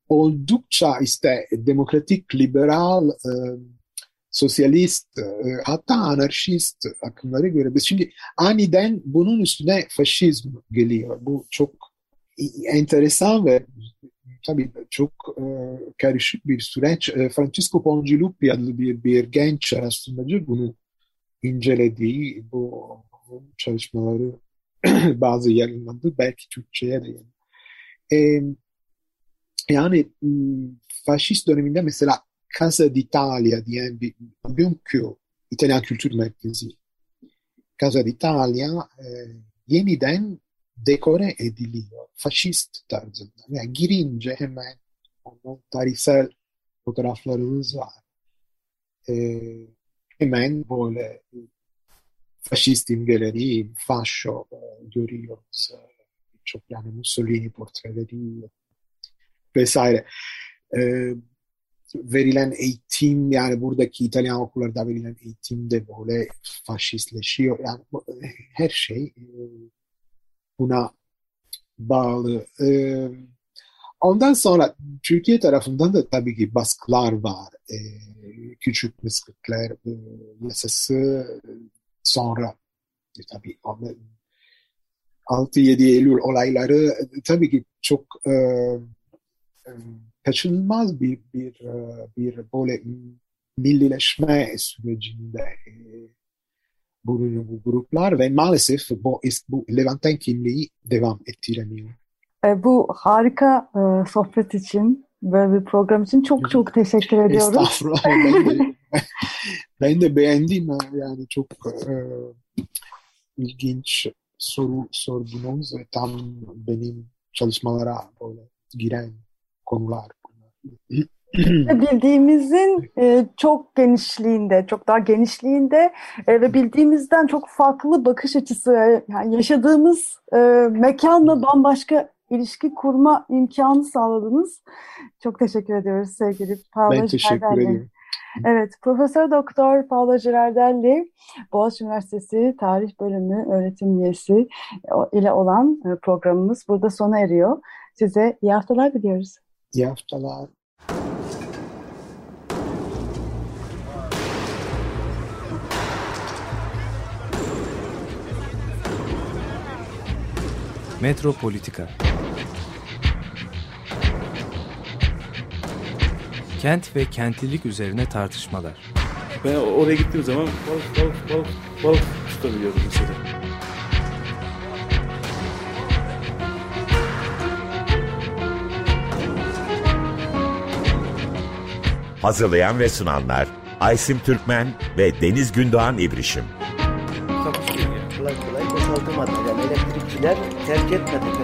oldukça işte demokratik, liberal, e, sosyalist, e, hatta anarşist akımları görebiliriz. Şimdi aniden bunun üstüne faşizm geliyor. Bu çok enteresan ve tabii çok e, karışık bir süreç. E, Francisco Pongilupi adlı bir, bir genç araştırmacı bunu incelediği bu, çalışmaları bazı yayınlandı. Belki Türkçe'ye de yani. E, yani faşist döneminde mesela Casa d'Italia diyen bir bugünkü İtalyan Kültür Merkezi Casa d'Italia e, yeniden dekore ediliyor. Faşist tarzında. Yani girince hemen onun tarihsel fotoğraflarımız var. Ee, hemen böyle faşist imgeleri, fascio e, görüyoruz. Çok yani Mussolini portreleri vesaire. Ee, verilen eğitim yani buradaki İtalyan okullarda verilen eğitim de böyle faşistleşiyor. Yani her şey e, buna bağlı. Ee, ondan sonra Türkiye tarafından da tabii ki baskılar var. Ee, küçük mıskıklar e, yasası sonra e, tabii 6-7 Eylül olayları e, tabii ki çok e, e, kaçınılmaz bir bir bir böyle millileşme sürecinde bu gruplar ve maalesef bu, bu Levanten kimliği devam ettiremiyor. E, bu harika e, sohbet için ve bir program için çok çok teşekkür ediyorum. Estağfurullah. ben, de, ben de beğendim. Yani çok e, ilginç soru sordunuz ve tam benim çalışmalara böyle giren konular. bildiğimizin e, çok genişliğinde, çok daha genişliğinde e, ve bildiğimizden çok farklı bakış açısı, yani yaşadığımız e, mekanla bambaşka ilişki kurma imkanı sağladınız. Çok teşekkür ediyoruz sevgili Paolo Ben teşekkür ederim. Evet, Profesör Doktor Paolo Girardelli, Boğaziçi Üniversitesi Tarih Bölümü öğretim üyesi ile olan e, programımız burada sona eriyor. Size iyi haftalar diliyoruz. İyi haftalar. Metropolitika Kent ve kentlilik üzerine tartışmalar. Ben oraya gittiğim zaman balık balık balık balık tutabiliyordum mesela. Hazırlayan ve sunanlar Aysim Türkmen ve Deniz Gündoğan İbrişim. Elektrikçiler terk etmedi Perşembe Pazarı merkezini.